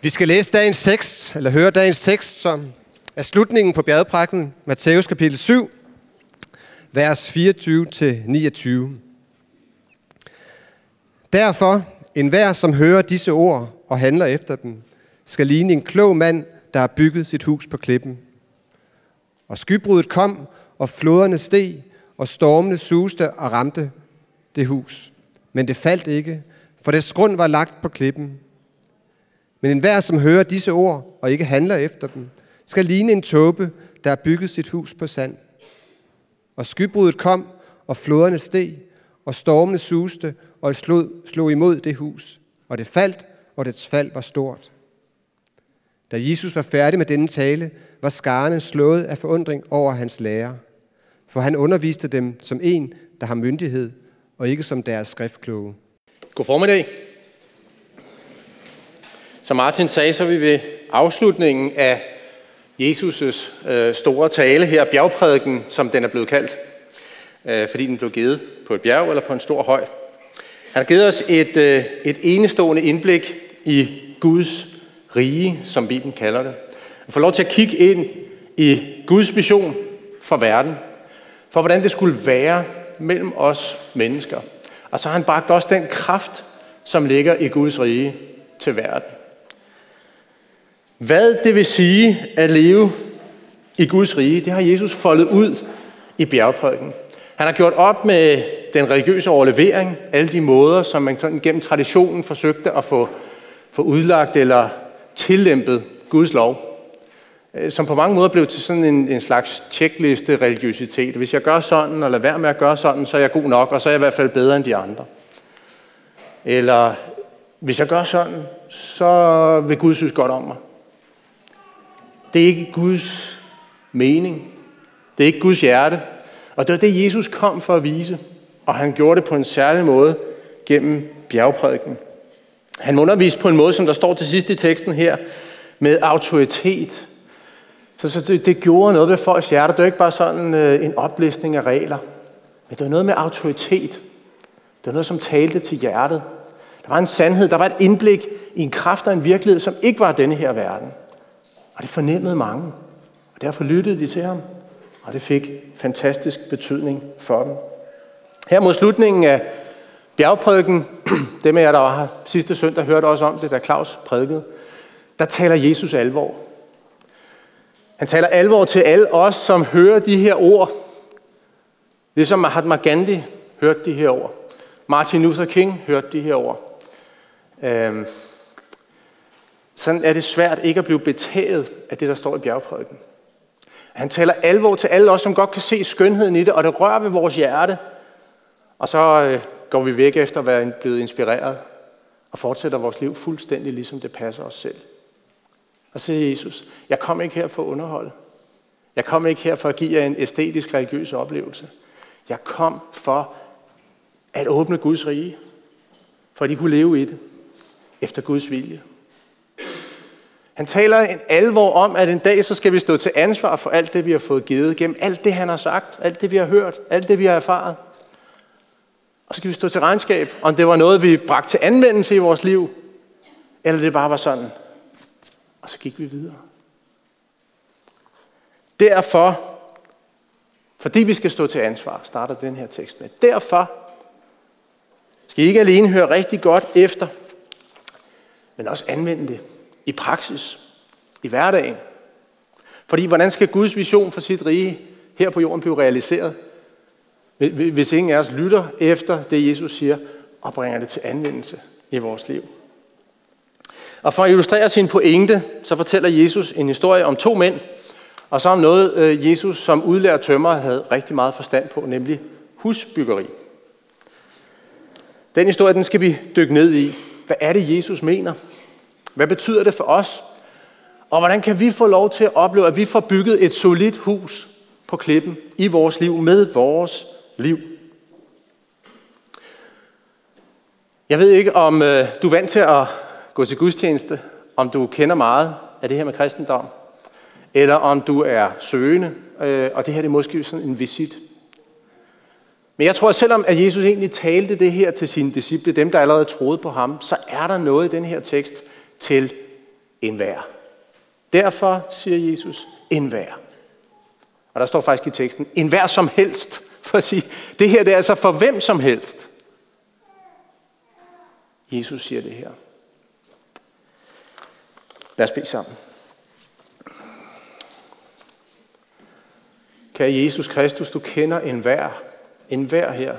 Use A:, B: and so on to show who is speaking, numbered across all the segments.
A: Vi skal læse dagens tekst, eller høre dagens tekst, som er slutningen på bjergprækken, Matthæus kapitel 7, vers 24-29. Derfor, enhver som hører disse ord og handler efter dem, skal ligne en klog mand, der har bygget sit hus på klippen. Og skybruddet kom, og floderne steg, og stormene suste og ramte det hus. Men det faldt ikke, for dets grund var lagt på klippen. Men enhver, som hører disse ord og ikke handler efter dem, skal ligne en tåbe, der har bygget sit hus på sand. Og skybruddet kom, og floderne steg, og stormene suste og slog, slog imod det hus. Og det faldt, og dets fald var stort. Da Jesus var færdig med denne tale, var skarne slået af forundring over hans lære. For han underviste dem som en, der har myndighed, og ikke som deres skriftkloge.
B: God formiddag. Som Martin sagde, så er vi ved afslutningen af Jesus' øh, store tale her, bjergprædiken, som den er blevet kaldt, øh, fordi den blev givet på et bjerg eller på en stor høj. Han har givet os et, øh, et enestående indblik i Guds rige, som Bibelen kalder det. At få lov til at kigge ind i Guds vision for verden, for hvordan det skulle være mellem os mennesker. Og så har han bragt også den kraft, som ligger i Guds rige til verden. Hvad det vil sige at leve i Guds rige, det har Jesus foldet ud i bjergprædiken. Han har gjort op med den religiøse overlevering, alle de måder, som man gennem traditionen forsøgte at få, få udlagt eller tillempet Guds lov, øh, som på mange måder blev til sådan en, en slags tjekliste religiøsitet. Hvis jeg gør sådan, og lader være med at gøre sådan, så er jeg god nok, og så er jeg i hvert fald bedre end de andre. Eller hvis jeg gør sådan, så vil Gud synes godt om mig. Det er ikke Guds mening. Det er ikke Guds hjerte. Og det var det, Jesus kom for at vise. Og han gjorde det på en særlig måde gennem bjergprædiken. Han underviste på en måde, som der står til sidst i teksten her, med autoritet. Så, så det, det gjorde noget ved folks hjerter. Det var ikke bare sådan øh, en oplistning af regler. Men det var noget med autoritet. Det var noget, som talte til hjertet. Der var en sandhed, der var et indblik i en kraft og en virkelighed, som ikke var denne her verden. Og det fornemmede mange. Og derfor lyttede de til ham. Og det fik fantastisk betydning for dem. Her mod slutningen af bjergprædiken, dem af jer, der var her sidste søndag, hørte også om det, da Claus prædikede, der taler Jesus alvor. Han taler alvor til alle os, som hører de her ord. Ligesom Mahatma Gandhi hørte de her ord. Martin Luther King hørte de her ord. Øhm, sådan er det svært ikke at blive betaget af det, der står i bjergprædiken. Han taler alvor til alle os, som godt kan se skønheden i det, og det rører ved vores hjerte. Og så øh, går vi væk efter at være blevet inspireret og fortsætter vores liv fuldstændig ligesom det passer os selv. Og så siger Jesus, jeg kom ikke her for at underholde. Jeg kom ikke her for at give jer en æstetisk religiøs oplevelse. Jeg kom for at åbne Guds rige, for at I kunne leve i det efter Guds vilje. Han taler en alvor om, at en dag så skal vi stå til ansvar for alt det, vi har fået givet, gennem alt det, han har sagt, alt det, vi har hørt, alt det, vi har erfaret. Og så skal vi stå til regnskab, om det var noget, vi bragte til anvendelse i vores liv, eller det bare var sådan. Og så gik vi videre. Derfor, fordi vi skal stå til ansvar, starter den her tekst med. Derfor skal I ikke alene høre rigtig godt efter, men også anvende det i praksis, i hverdagen. Fordi hvordan skal Guds vision for sit rige her på jorden blive realiseret, hvis ingen af os lytter efter det, Jesus siger, og bringer det til anvendelse i vores liv? Og for at illustrere sin pointe, så fortæller Jesus en historie om to mænd, og så om noget, øh, Jesus som udlært tømmer havde rigtig meget forstand på, nemlig husbyggeri. Den historie, den skal vi dykke ned i. Hvad er det, Jesus mener? Hvad betyder det for os? Og hvordan kan vi få lov til at opleve, at vi får bygget et solidt hus på klippen i vores liv, med vores liv? Jeg ved ikke, om øh, du er vant til at gå til gudstjeneste, om du kender meget af det her med kristendom, eller om du er søgende, øh, og det her det er måske sådan en visit. Men jeg tror, at selvom at Jesus egentlig talte det her til sine disciple, dem der allerede troede på ham, så er der noget i den her tekst til enhver. Derfor, siger Jesus, enhver. Og der står faktisk i teksten, enhver som helst. For at sige, det her det er altså for hvem som helst. Jesus siger det her. Lad os bede sammen. Kære Jesus Kristus, du kender enhver, enhver her.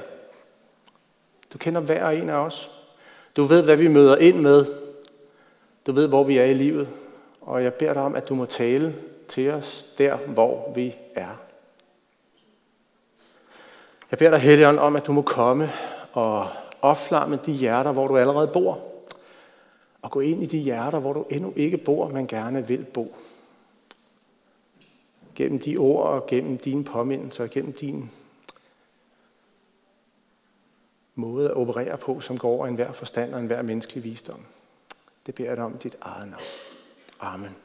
B: Du kender hver en af os. Du ved, hvad vi møder ind med. Du ved, hvor vi er i livet. Og jeg beder dig om, at du må tale til os der, hvor vi er. Jeg beder dig, Helligånd, om, at du må komme og opflamme de hjerter, hvor du allerede bor. Og gå ind i de hjerter, hvor du endnu ikke bor, men gerne vil bo. Gennem de ord og gennem dine påmindelser og gennem din måde at operere på, som går over enhver forstand og enhver menneskelig visdom. Det beder jeg dig om dit eget navn. Amen.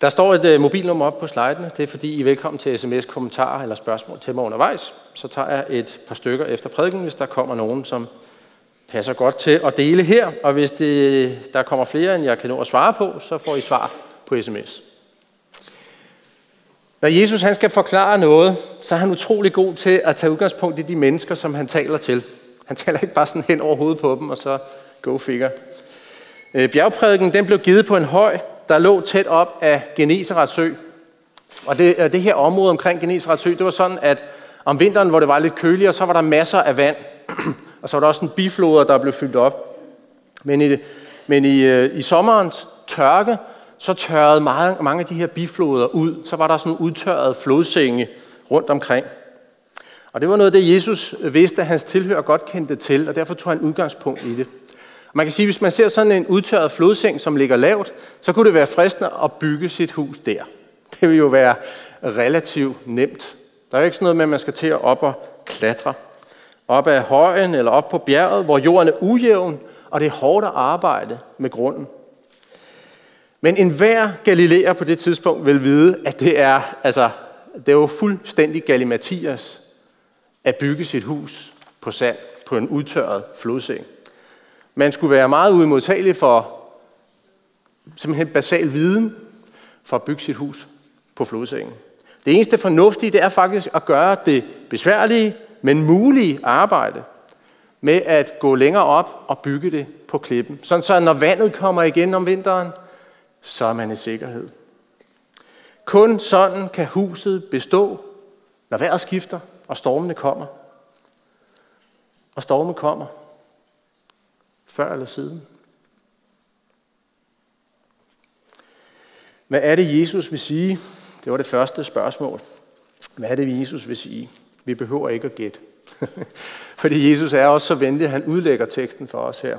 B: Der står et uh, mobilnummer op på slidene. Det er fordi I er velkommen til sms, kommentarer eller spørgsmål til mig undervejs. Så tager jeg et par stykker efter prædiken, hvis der kommer nogen, som passer godt til at dele her. Og hvis det, der kommer flere, end jeg kan nå at svare på, så får I svar på sms. Når Jesus han skal forklare noget, så er han utrolig god til at tage udgangspunkt i de mennesker, som han taler til. Han taler ikke bare sådan hen over hovedet på dem, og så go figure. Øh, bjergprædiken den blev givet på en høj, der lå tæt op af Geneserets sø. Og det, øh, det her område omkring Geneserets sø, det var sådan, at om vinteren, hvor det var lidt køligere, så var der masser af vand. og så var der også en bifloder, der blev fyldt op. Men i, men i, øh, i sommerens tørke, så tørrede mange, mange af de her bifloder ud. Så var der sådan udtørret flodsenge rundt omkring. Og det var noget, det Jesus vidste, at hans tilhører godt kendte til, og derfor tog han udgangspunkt i det. Man kan sige, at hvis man ser sådan en udtørret flodseng, som ligger lavt, så kunne det være fristende at bygge sit hus der. Det vil jo være relativt nemt. Der er jo ikke sådan noget med, at man skal til at op og klatre. Op ad højen eller op på bjerget, hvor jorden er ujævn, og det er hårdt at arbejde med grunden. Men enhver galileer på det tidspunkt vil vide, at det er, altså, det er jo fuldstændig galimatias at bygge sit hus på sand på en udtørret flodseng. Man skulle være meget udmodtagelig for simpelthen basal viden for at bygge sit hus på flodsengen. Det eneste fornuftige, det er faktisk at gøre det besværlige, men mulige arbejde med at gå længere op og bygge det på klippen. Sådan så når vandet kommer igen om vinteren, så er man i sikkerhed. Kun sådan kan huset bestå, når vejret skifter og stormene kommer. Og stormen kommer. Før eller siden. Hvad er det, Jesus vil sige? Det var det første spørgsmål. Hvad er det, Jesus vil sige? Vi behøver ikke at gætte. Fordi Jesus er også så venlig, at han udlægger teksten for os her.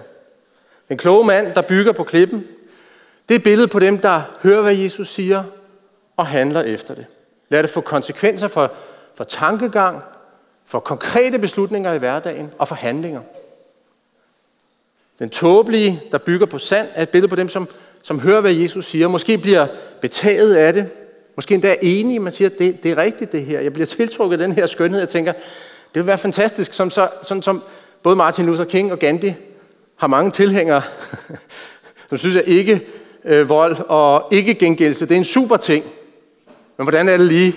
B: Den kloge mand, der bygger på klippen, det er billedet på dem, der hører, hvad Jesus siger, og handler efter det. Lad det få konsekvenser for, for tankegang, for konkrete beslutninger i hverdagen og for handlinger. Den tåbelige, der bygger på sand, er et billede på dem, som, som hører, hvad Jesus siger. Måske bliver betaget af det. Måske endda er enige. Man siger, det, det er rigtigt det her. Jeg bliver tiltrukket af den her skønhed. Jeg tænker, det vil være fantastisk. Som, så, sådan som både Martin Luther King og Gandhi har mange tilhængere, som synes, at ikke øh, vold og ikke gengældelse, det er en super ting. Men hvordan er det lige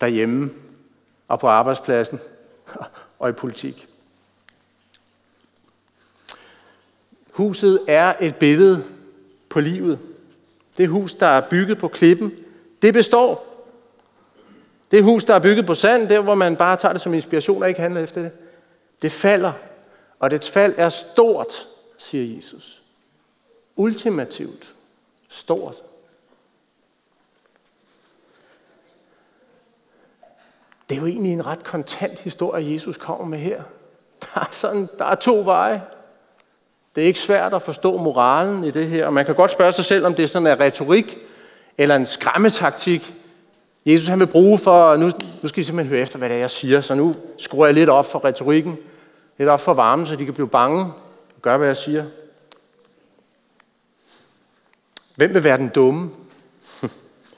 B: derhjemme og på arbejdspladsen og i politik? Huset er et billede på livet. Det hus, der er bygget på klippen, det består. Det hus, der er bygget på sand, der hvor man bare tager det som inspiration og ikke handler efter det, det falder. Og dets fald er stort, siger Jesus. Ultimativt stort. Det er jo egentlig en ret kontant historie, Jesus kommer med her. Der er, sådan, der er to veje. Det er ikke svært at forstå moralen i det her, og man kan godt spørge sig selv, om det er sådan en retorik eller en skræmmetaktik, Jesus han vil bruge for, nu, nu skal I simpelthen høre efter, hvad det er, jeg siger, så nu skruer jeg lidt op for retorikken, lidt op for varmen, så de kan blive bange og gøre, hvad jeg siger. Hvem vil være den dumme?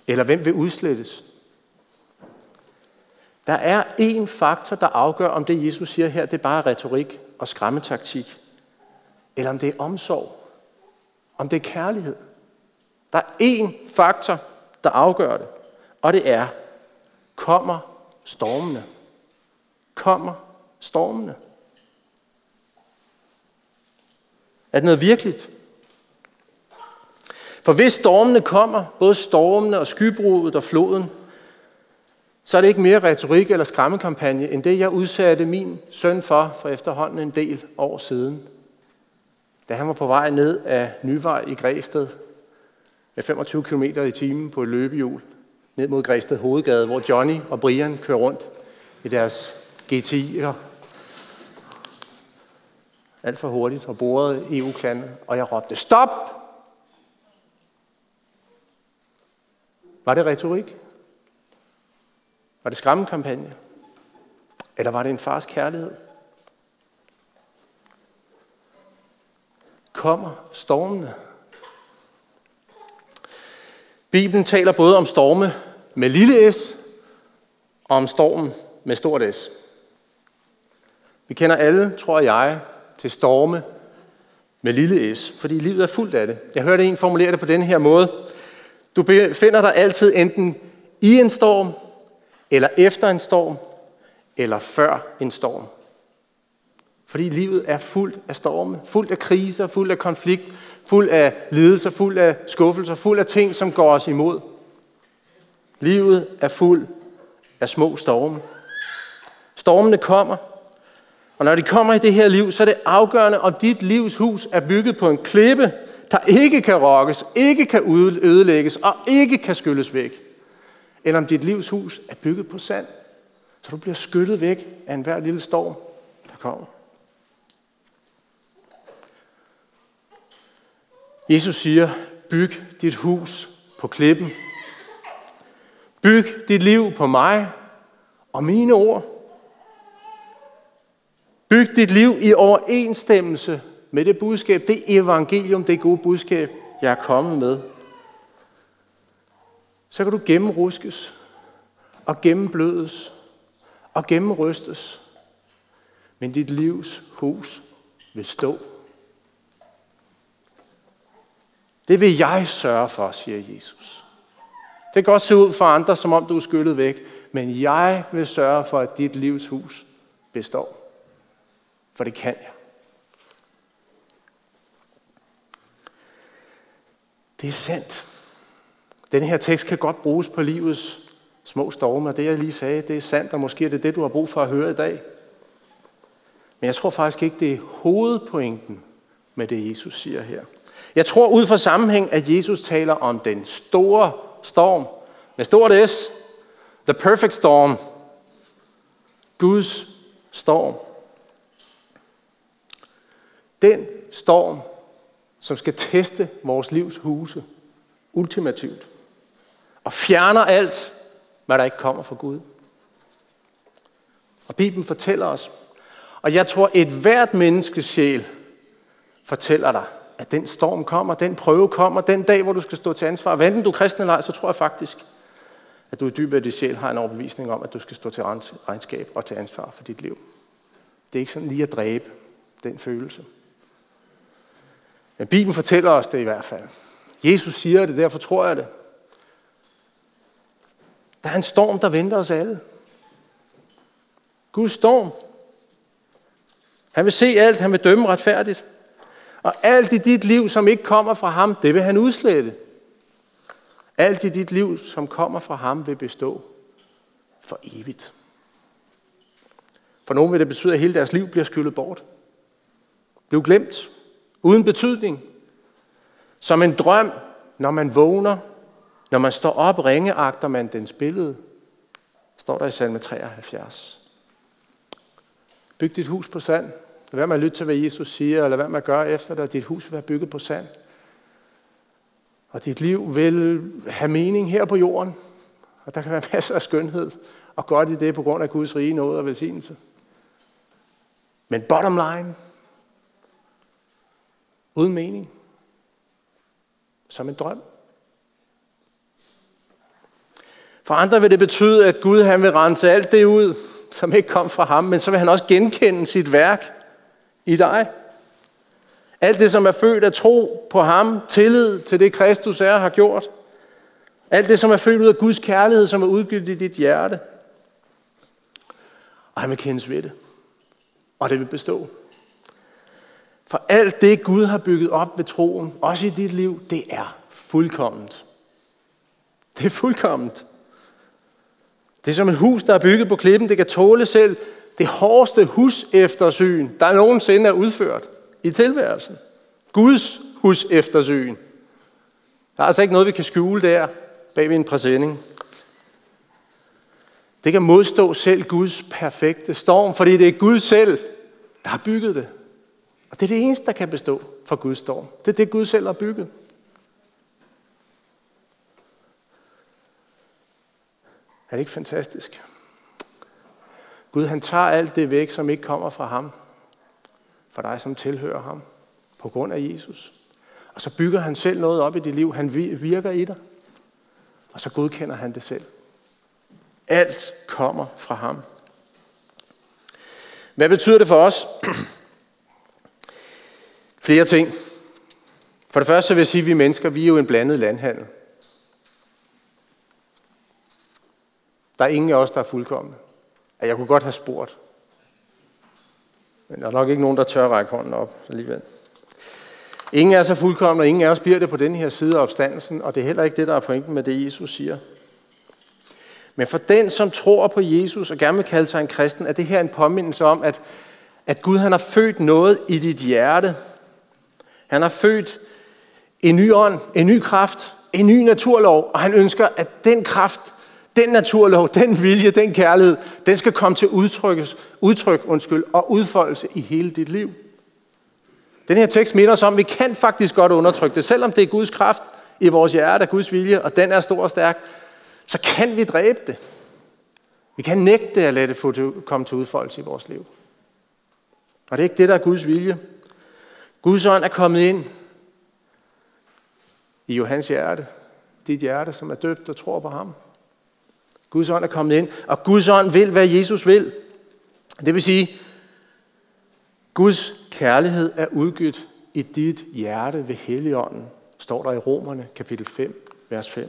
B: Eller hvem vil udslettes? Der er én faktor, der afgør, om det Jesus siger her, det er bare retorik. og skræmmetaktik, eller om det er omsorg, om det er kærlighed. Der er én faktor, der afgør det, og det er, kommer stormene. Kommer stormene. Er det noget virkeligt? For hvis stormene kommer, både stormene og skybruddet og floden, så er det ikke mere retorik eller skræmmekampagne, end det, jeg udsatte min søn for for efterhånden en del år siden. Da han var på vej ned af Nyvej i Græsted med 25 km i timen på et løbehjul ned mod Græsted Hovedgade, hvor Johnny og Brian kører rundt i deres GTI'er. Alt for hurtigt og borede EU-klander, og jeg råbte, stop! Var det retorik? Var det skræmmekampagne? Eller var det en fars kærlighed? Kommer stormene? Bibelen taler både om storme med lille s og om stormen med stort S. Vi kender alle, tror jeg, til storme med lille s, fordi livet er fuldt af det. Jeg hørte en formulere det på den her måde. Du befinder dig altid enten i en storm, eller efter en storm, eller før en storm. Fordi livet er fuldt af storme, fuldt af kriser, fuldt af konflikt, fuld af lidelser, fuld af skuffelser, fuld af ting, som går os imod. Livet er fuld af små storme. Stormene kommer, og når de kommer i det her liv, så er det afgørende, om dit livs hus er bygget på en klippe, der ikke kan rokkes, ikke kan ødelægges og ikke kan skylles væk. Eller om dit livs hus er bygget på sand, så du bliver skyllet væk af enhver lille storm, der kommer. Jesus siger, byg dit hus på klippen. Byg dit liv på mig og mine ord. Byg dit liv i overensstemmelse med det budskab, det evangelium, det gode budskab, jeg er kommet med. Så kan du gennemruskes og gennemblødes og gennemrystes. Men dit livs hus vil stå. Det vil jeg sørge for, siger Jesus. Det kan godt se ud for andre, som om du er skyllet væk, men jeg vil sørge for, at dit livs hus består. For det kan jeg. Det er sandt. Den her tekst kan godt bruges på livets små storme, det jeg lige sagde, det er sandt, og måske er det det, du har brug for at høre i dag. Men jeg tror faktisk ikke, det er hovedpointen med det, Jesus siger her. Jeg tror ud fra sammenhæng, at Jesus taler om den store storm. Med stort S. The perfect storm. Guds storm. Den storm, som skal teste vores livs huse ultimativt. Og fjerner alt, hvad der ikke kommer fra Gud. Og Bibelen fortæller os, og jeg tror, et hvert menneskes sjæl fortæller dig, at den storm kommer, den prøve kommer, den dag, hvor du skal stå til ansvar. Hvad enten du er kristen eller ej, så tror jeg faktisk, at du i dybet af dit sjæl har en overbevisning om, at du skal stå til regnskab og til ansvar for dit liv. Det er ikke sådan lige at dræbe den følelse. Men Bibelen fortæller os det i hvert fald. Jesus siger det, derfor tror jeg det. Der er en storm, der venter os alle. Guds storm. Han vil se alt, han vil dømme retfærdigt. Og alt i dit liv, som ikke kommer fra ham, det vil han udslette. Alt i dit liv, som kommer fra ham, vil bestå for evigt. For nogen vil det betyde, at hele deres liv bliver skyllet bort. Bliver glemt. Uden betydning. Som en drøm, når man vågner, når man står op, ringeagter man dens billede. Står der i salme 73. Byg dit hus på sand. Lad være med at lytte til, hvad Jesus siger, eller hvad man gør efter det, dit hus vil være bygget på sand. Og dit liv vil have mening her på jorden. Og der kan være masser af skønhed og godt i det på grund af Guds rige nåde og velsignelse. Men bottom line, uden mening, som en drøm. For andre vil det betyde, at Gud han vil rense alt det ud, som ikke kom fra ham, men så vil han også genkende sit værk i dig. Alt det, som er født af tro på ham, tillid til det, Kristus er har gjort. Alt det, som er født ud af Guds kærlighed, som er udgivet i dit hjerte. Og han vil kendes ved det. Og det vil bestå. For alt det, Gud har bygget op ved troen, også i dit liv, det er fuldkomment. Det er fuldkomment. Det er som et hus, der er bygget på klippen. Det kan tåle selv det hårdeste hus eftersyn, der nogensinde er udført i tilværelsen. Guds hus eftersyn. Der er altså ikke noget, vi kan skjule der bag ved en præsending. Det kan modstå selv Guds perfekte storm, fordi det er Gud selv, der har bygget det. Og det er det eneste, der kan bestå for Guds storm. Det er det, Gud selv har bygget. Er det ikke fantastisk? Gud han tager alt det væk, som ikke kommer fra ham. For dig, som tilhører ham. På grund af Jesus. Og så bygger han selv noget op i dit liv. Han virker i dig. Og så godkender han det selv. Alt kommer fra ham. Hvad betyder det for os? Flere ting. For det første vil jeg sige, at vi mennesker, vi er jo en blandet landhandel. Der er ingen af os, der er fuldkommende. Jeg kunne godt have spurgt. Men der er nok ikke nogen, der tør række hånden op alligevel. Ingen er så fuldkommen, og ingen af os bliver det på den her side af opstandelsen, og det er heller ikke det, der er pointen med det, Jesus siger. Men for den, som tror på Jesus og gerne vil kalde sig en kristen, er det her en påmindelse om, at, at Gud han har født noget i dit hjerte. Han har født en ny ånd, en ny kraft, en ny naturlov, og han ønsker, at den kraft, den naturlov, den vilje, den kærlighed, den skal komme til udtryk, udtryk undskyld, og udfoldelse i hele dit liv. Den her tekst minder os om, at vi kan faktisk godt undertrykke det, selvom det er Guds kraft i vores hjerte, Guds vilje, og den er stor og stærk, så kan vi dræbe det. Vi kan nægte at lade det få komme til udfoldelse i vores liv. Og det er ikke det, der er Guds vilje. Guds ånd er kommet ind i Johans hjerte. Dit hjerte, som er døbt og tror på ham. Guds ånd er kommet ind, og Guds ånd vil, hvad Jesus vil. Det vil sige, Guds kærlighed er udgivet i dit hjerte ved Helligånden, står der i Romerne kapitel 5, vers 5.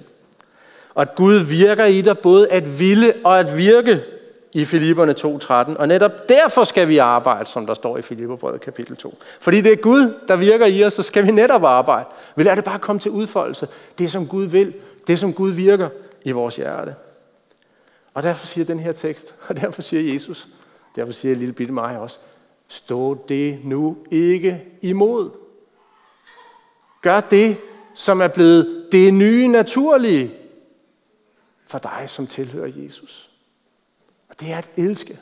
B: Og at Gud virker i dig både at ville og at virke i Filipperne 2.13. Og netop derfor skal vi arbejde, som der står i Filipperbrevet kapitel 2. Fordi det er Gud, der virker i os, så skal vi netop arbejde. Vi lader det bare komme til udfoldelse. Det, som Gud vil. Det, som Gud virker i vores hjerte. Og derfor siger den her tekst, og derfor siger Jesus, derfor siger lille bitte mig også, stå det nu ikke imod. Gør det, som er blevet det nye naturlige for dig, som tilhører Jesus. Det er at elske.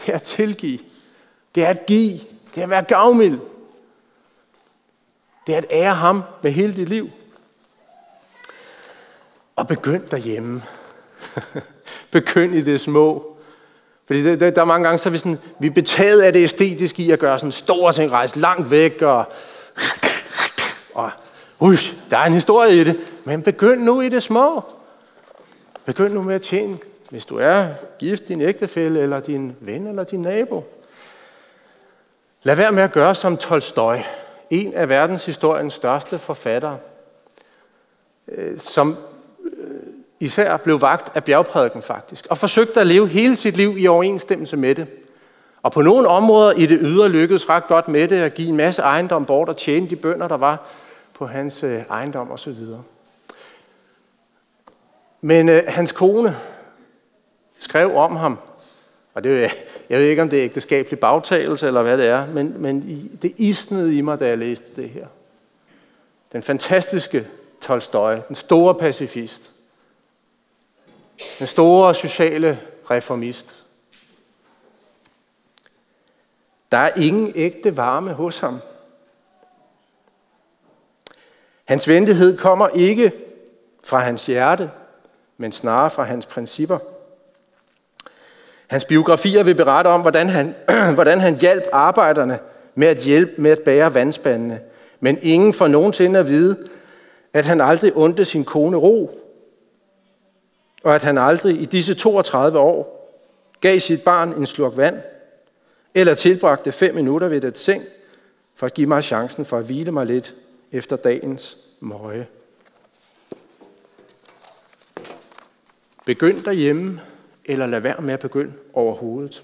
B: Det er at tilgive. Det er at give. Det er at være gavmild. Det er at ære ham med hele dit liv. Og begynd derhjemme. Begynd i det små. Fordi det, der, der er mange gange, så er vi, sådan, vi er betaget af det æstetiske i at gøre sådan store ting, rejse langt væk, og, og ui, der er en historie i det. Men begynd nu i det små. Begynd nu med at tjene, hvis du er gift, din ægtefælle, eller din ven, eller din nabo. Lad være med at gøre som Tolstoy, en af verdenshistoriens største forfattere, øh, som øh, især blev vagt af bjergprædiken faktisk, og forsøgte at leve hele sit liv i overensstemmelse med det. Og på nogle områder i det ydre lykkedes ret godt med det at give en masse ejendom bort og tjene de bønder, der var på hans øh, ejendom osv. Men øh, hans kone skrev om ham, og det, jeg ved ikke, om det er ægteskabelig bagtagelse eller hvad det er, men, men det isnede i mig, da jeg læste det her. Den fantastiske Tolstoy, den store pacifist, den store sociale reformist. Der er ingen ægte varme hos ham. Hans venlighed kommer ikke fra hans hjerte, men snarere fra hans principper. Hans biografier vil berette om, hvordan han, hvordan han hjalp arbejderne med at hjælpe med at bære vandspandene. Men ingen får nogensinde at vide, at han aldrig undte sin kone ro, og at han aldrig i disse 32 år gav sit barn en slurk vand, eller tilbragte fem minutter ved et seng, for at give mig chancen for at hvile mig lidt efter dagens møje. Begynd derhjemme, eller lad være med at begynde overhovedet.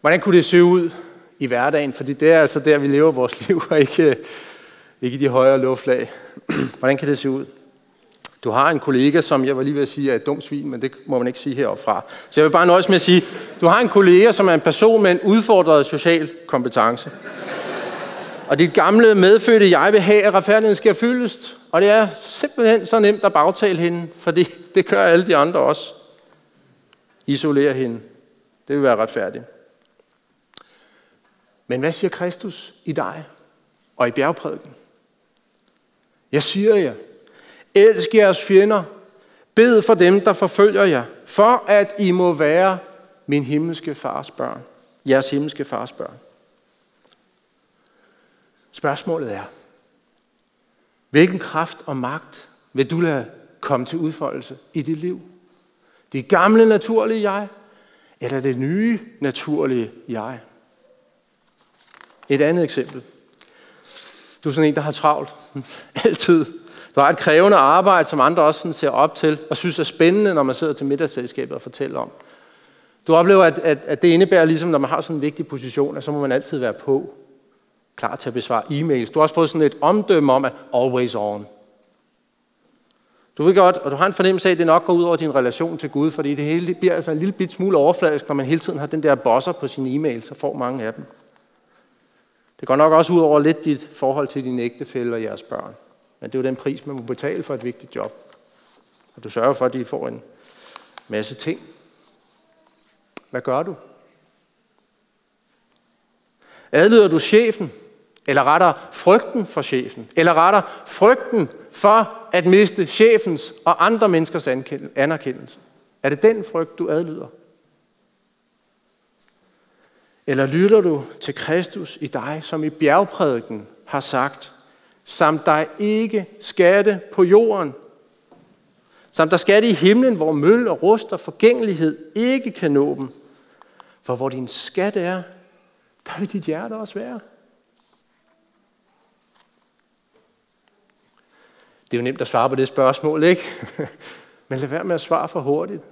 B: Hvordan kunne det se ud i hverdagen? Fordi det er altså der, vi lever vores liv, og ikke, ikke i de højere luftlag. Hvordan kan det se ud? Du har en kollega, som jeg var lige ved at sige er et dumt svin, men det må man ikke sige heroppefra. Så jeg vil bare nøjes med at sige, du har en kollega, som er en person med en udfordret social kompetence. Og dit gamle medfødte jeg vil have, at retfærdigheden skal fyldes. Og det er simpelthen så nemt at bagtale hende, fordi det gør alle de andre også. Isolere hende. Det vil være retfærdigt. Men hvad siger Kristus i dig og i bjergprædiken? Jeg siger jer, elsk jeres fjender, bed for dem, der forfølger jer, for at I må være min himmelske fars børn. Jeres himmelske fars børn. Spørgsmålet er, hvilken kraft og magt vil du lade komme til udfoldelse i dit liv? Det gamle naturlige jeg, eller det nye naturlige jeg? Et andet eksempel. Du er sådan en, der har travlt. Altid. Du har et krævende arbejde, som andre også sådan ser op til, og synes er spændende, når man sidder til middagsselskabet og fortæller om. Du oplever, at, at, at det indebærer, ligesom når man har sådan en vigtig position, at så må man altid være på, klar til at besvare e-mails. Du har også fået sådan et omdømme om, at always on. Du ved godt, og du har en fornemmelse af, at det nok går ud over din relation til Gud, fordi det hele bliver altså en lille bit smule overfladisk, når man hele tiden har den der bosser på sine e-mails og får mange af dem. Det går nok også ud over lidt dit forhold til din ægtefælle og jeres børn. Men det er jo den pris, man må betale for et vigtigt job. Og du sørger for, at de får en masse ting. Hvad gør du? Adlyder du chefen? Eller retter frygten for chefen? Eller retter frygten for at miste chefens og andre menneskers anerkendelse? Er det den frygt, du adlyder? Eller lytter du til Kristus i dig, som i bjergprædiken har sagt, samt dig ikke skatte på jorden, samt der skatte i himlen, hvor møl og rust og forgængelighed ikke kan nå dem. For hvor din skat er, der vil dit hjerte også være. Det er jo nemt at svare på det spørgsmål, ikke? Men lad være med at svare for hurtigt.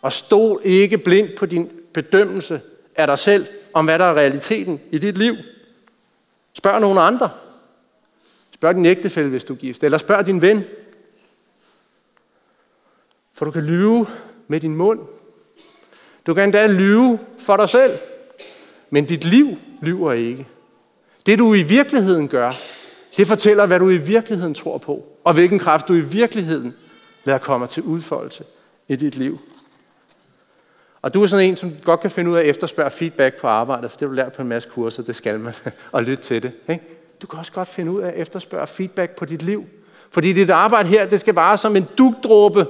B: Og stol ikke blindt på din bedømmelse af dig selv, om hvad der er realiteten i dit liv. Spørg nogle andre. Spørg din ægtefælle, hvis du er gift. Eller spørg din ven. For du kan lyve med din mund. Du kan endda lyve for dig selv. Men dit liv lyver ikke. Det du i virkeligheden gør, det fortæller, hvad du i virkeligheden tror på. Og hvilken kraft du i virkeligheden lader komme til udfoldelse i dit liv. Og du er sådan en, som godt kan finde ud af at efterspørge feedback på arbejdet, for det har du lært på en masse kurser, det skal man, og lytte til det. Ikke? Du kan også godt finde ud af at efterspørge feedback på dit liv. Fordi dit arbejde her, det skal være som en dugdråbe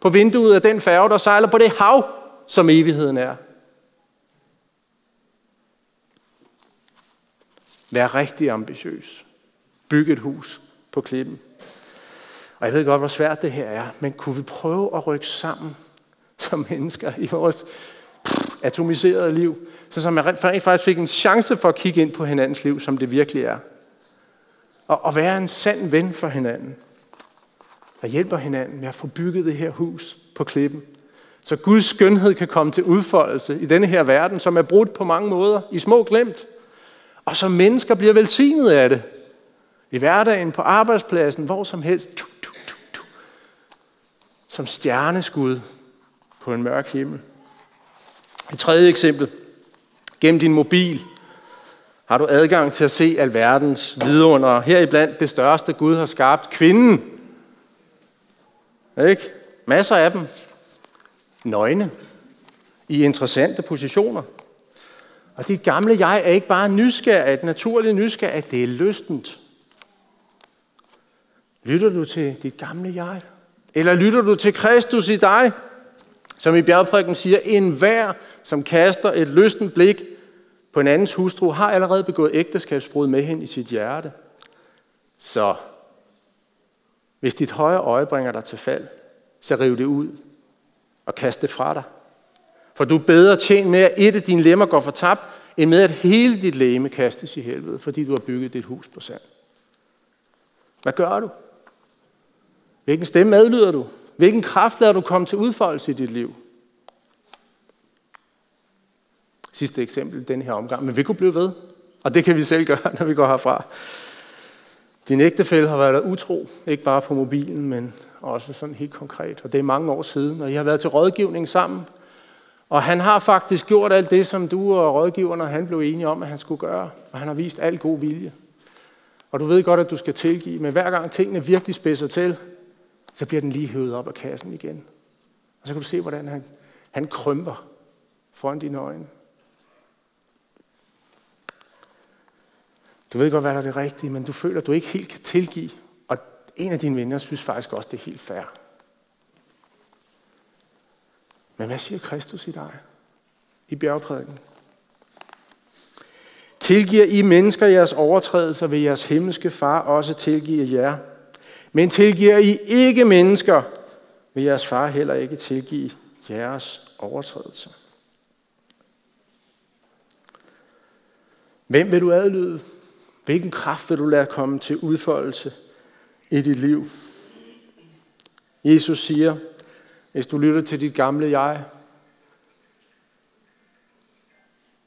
B: på vinduet af den færge, der sejler på det hav, som evigheden er. Vær rigtig ambitiøs. Byg et hus på klippen. Og jeg ved godt, hvor svært det her er, men kunne vi prøve at rykke sammen som mennesker i vores atomiserede liv, så som man faktisk fik en chance for at kigge ind på hinandens liv, som det virkelig er. Og, og være en sand ven for hinanden. Der hjælper hinanden med at få bygget det her hus på klippen. Så Guds skønhed kan komme til udfoldelse i denne her verden, som er brudt på mange måder, i små glemt. Og så mennesker bliver velsignet af det. I hverdagen, på arbejdspladsen, hvor som helst. Som stjerneskud på en mørk himmel. Et tredje eksempel. Gennem din mobil har du adgang til at se alverdens vidunder. Heriblandt det største Gud har skabt, kvinden. Ikke? Masser af dem. Nøgne. I interessante positioner. Og dit gamle jeg er ikke bare nysgerrig, et naturligt nysgerrig, det er lystent. Lytter du til dit gamle jeg? Eller lytter du til Kristus i dig? Som i bjergprædiken siger, en hver, som kaster et lysten blik på en andens hustru, har allerede begået ægteskabsbrud med hende i sit hjerte. Så hvis dit højre øje bringer dig til fald, så riv det ud og kast det fra dig. For du er bedre tjent med, at et af dine lemmer går fortabt, end med at hele dit leme kastes i helvede, fordi du har bygget dit hus på sand. Hvad gør du? Hvilken stemme adlyder du? Hvilken kraft lader du komme til udfoldelse i dit liv? Sidste eksempel i den her omgang, men vi kunne blive ved. Og det kan vi selv gøre, når vi går herfra. Din ægtefælle har været der utro, ikke bare på mobilen, men også sådan helt konkret. Og det er mange år siden, og I har været til rådgivning sammen. Og han har faktisk gjort alt det, som du og rådgiverne han blev enige om, at han skulle gøre. Og han har vist al god vilje. Og du ved godt, at du skal tilgive, men hver gang tingene virkelig spidser til, så bliver den lige høvet op af kassen igen. Og så kan du se, hvordan han, han krymper foran dine øjne. Du ved godt, hvad der er det rigtige, men du føler, at du ikke helt kan tilgive. Og en af dine venner synes faktisk også, det er helt fair. Men hvad siger Kristus i dig? I bjergprædiken. Tilgiver I mennesker jeres overtrædelser, vil jeres himmelske far også tilgive jer. Men tilgiver I ikke mennesker, vil jeres far heller ikke tilgive jeres overtrædelser. Hvem vil du adlyde? Hvilken kraft vil du lade komme til udfoldelse i dit liv? Jesus siger, hvis du lytter til dit gamle jeg,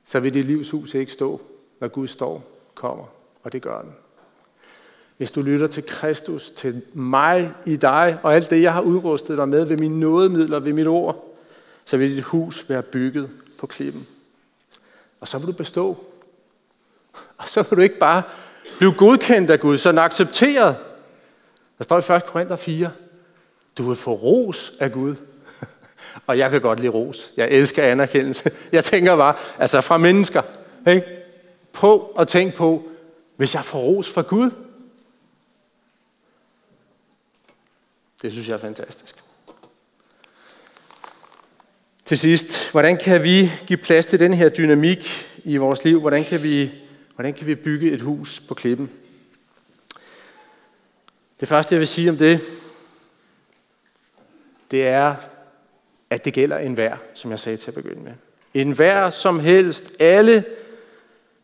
B: så vil dit livs hus ikke stå, når Gud står kommer, og det gør den. Hvis du lytter til Kristus, til mig i dig, og alt det, jeg har udrustet dig med ved mine nådemidler, ved mit ord, så vil dit hus være bygget på klippen. Og så vil du bestå. Og så vil du ikke bare blive godkendt af Gud, så accepteret. Der står i 1. Korinther 4, du vil få ros af Gud. Og jeg kan godt lide ros. Jeg elsker anerkendelse. Jeg tænker bare, altså fra mennesker. Ikke? På og tænk på, hvis jeg får ros fra Gud. Det synes jeg er fantastisk. Til sidst, hvordan kan vi give plads til den her dynamik i vores liv? Hvordan kan vi, hvordan kan vi bygge et hus på klippen? Det første, jeg vil sige om det, det er, at det gælder en vær, som jeg sagde til at begynde med. En vær som helst. Alle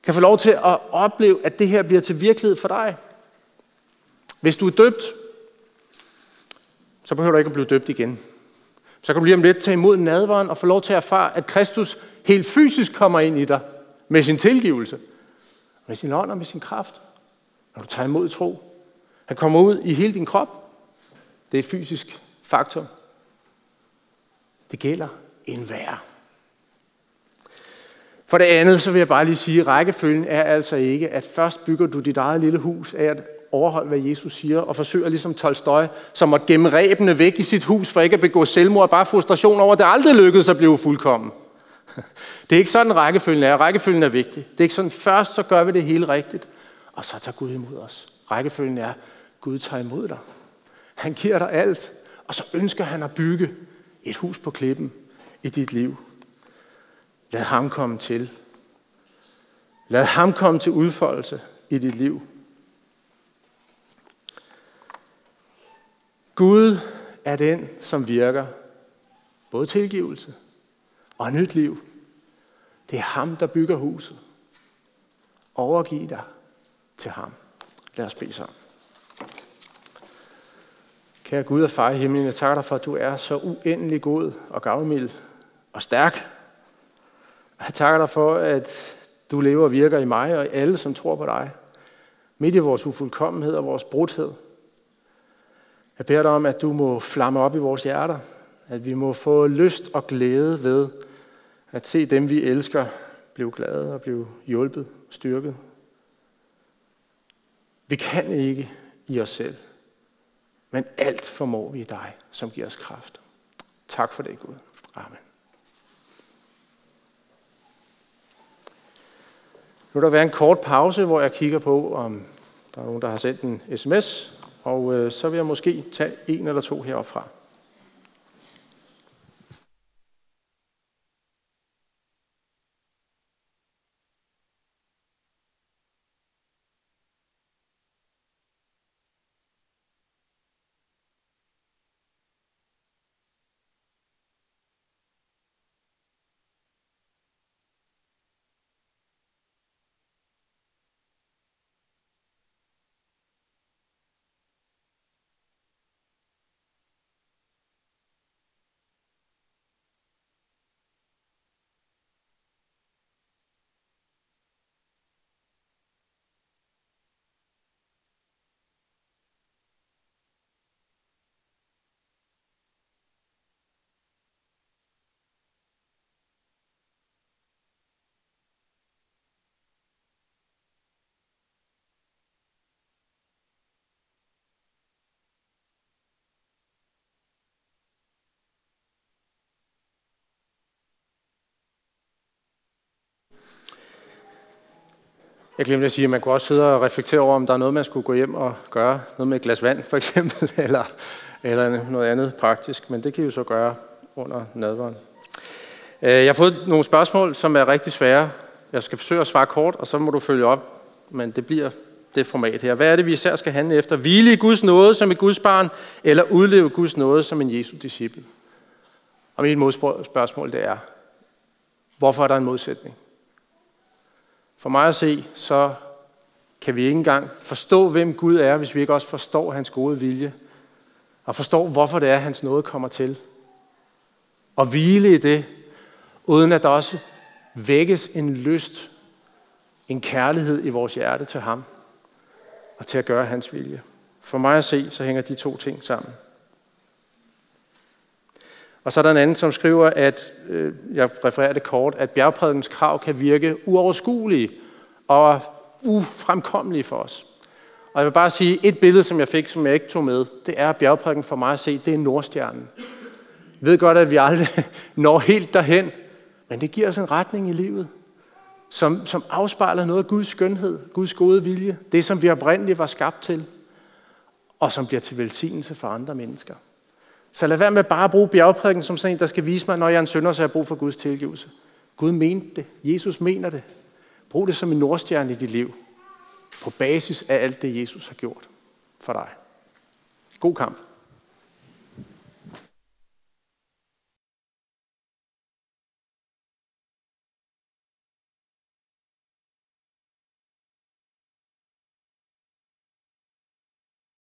B: kan få lov til at opleve, at det her bliver til virkelighed for dig. Hvis du er døbt, så behøver du ikke at blive døbt igen. Så kan du lige om lidt tage imod nadveren og få lov til at erfare, at Kristus helt fysisk kommer ind i dig med sin tilgivelse, med sin ånd og med sin kraft, når du tager imod tro. Han kommer ud i hele din krop. Det er et fysisk faktum. Det gælder enhver. For det andet, så vil jeg bare lige sige, at rækkefølgen er altså ikke, at først bygger du dit eget lille hus af at overholde, hvad Jesus siger, og forsøger ligesom Tolstøj, som at gemme ræbene væk i sit hus for ikke at begå selvmord, bare frustration over, at det aldrig lykkedes at blive fuldkommen. Det er ikke sådan, rækkefølgen er. Rækkefølgen er vigtig. Det er ikke sådan, først så gør vi det hele rigtigt, og så tager Gud imod os. Rækkefølgen er, Gud tager imod dig. Han giver dig alt, og så ønsker han at bygge et hus på klippen i dit liv. Lad ham komme til. Lad ham komme til udfoldelse i dit liv. Gud er den, som virker både tilgivelse og nyt liv. Det er ham, der bygger huset. Overgiv dig til ham. Lad os bede sammen. Kære Gud og far i himlen, jeg takker dig for, at du er så uendelig god og gavmild og stærk. Jeg takker dig for, at du lever og virker i mig og i alle, som tror på dig. Midt i vores ufuldkommenhed og vores brudhed. Jeg beder dig om, at du må flamme op i vores hjerter. At vi må få lyst og glæde ved at se dem, vi elsker, blive glade og blive hjulpet, styrket. Vi kan ikke i os selv. Men alt formår vi i dig, som giver os kraft. Tak for det, Gud. Amen. Nu vil der være en kort pause, hvor jeg kigger på, om der er nogen, der har sendt en sms, og øh, så vil jeg måske tage en eller to heroppe Jeg glemte at sige, at man kunne også sidde og reflektere over, om der er noget, man skulle gå hjem og gøre. Noget med et glas vand, for eksempel, eller, eller noget andet praktisk. Men det kan I jo så gøre under nadveren. Øh, jeg har fået nogle spørgsmål, som er rigtig svære. Jeg skal forsøge at svare kort, og så må du følge op. Men det bliver det format her. Hvad er det, vi især skal handle efter? Hvile i Guds nåde som et Guds barn, eller udleve Guds nåde som en Jesu disciple? Og mit modspørgsmål det er, hvorfor er der en modsætning? For mig at se, så kan vi ikke engang forstå, hvem Gud er, hvis vi ikke også forstår hans gode vilje, og forstår, hvorfor det er, hans nåde kommer til. Og hvile i det, uden at der også vækkes en lyst, en kærlighed i vores hjerte til ham, og til at gøre hans vilje. For mig at se, så hænger de to ting sammen. Og så er der en anden, som skriver, at, øh, jeg refererer det kort, at bjergprædikens krav kan virke uoverskuelige og ufremkommelige for os. Og jeg vil bare sige, et billede, som jeg fik, som jeg ikke tog med, det er bjergprædiken for mig at se, det er Nordstjernen. Jeg ved godt, at vi aldrig når helt derhen, men det giver os en retning i livet, som, som afspejler noget af Guds skønhed, Guds gode vilje, det som vi oprindeligt var skabt til, og som bliver til velsignelse for andre mennesker. Så lad være med bare at bruge bjergprædiken som sådan en, der skal vise mig, når jeg er en synder, så jeg har brug for Guds tilgivelse. Gud mente det. Jesus mener det. Brug det som en nordstjerne i dit liv. På basis af alt det, Jesus har gjort for dig. God kamp.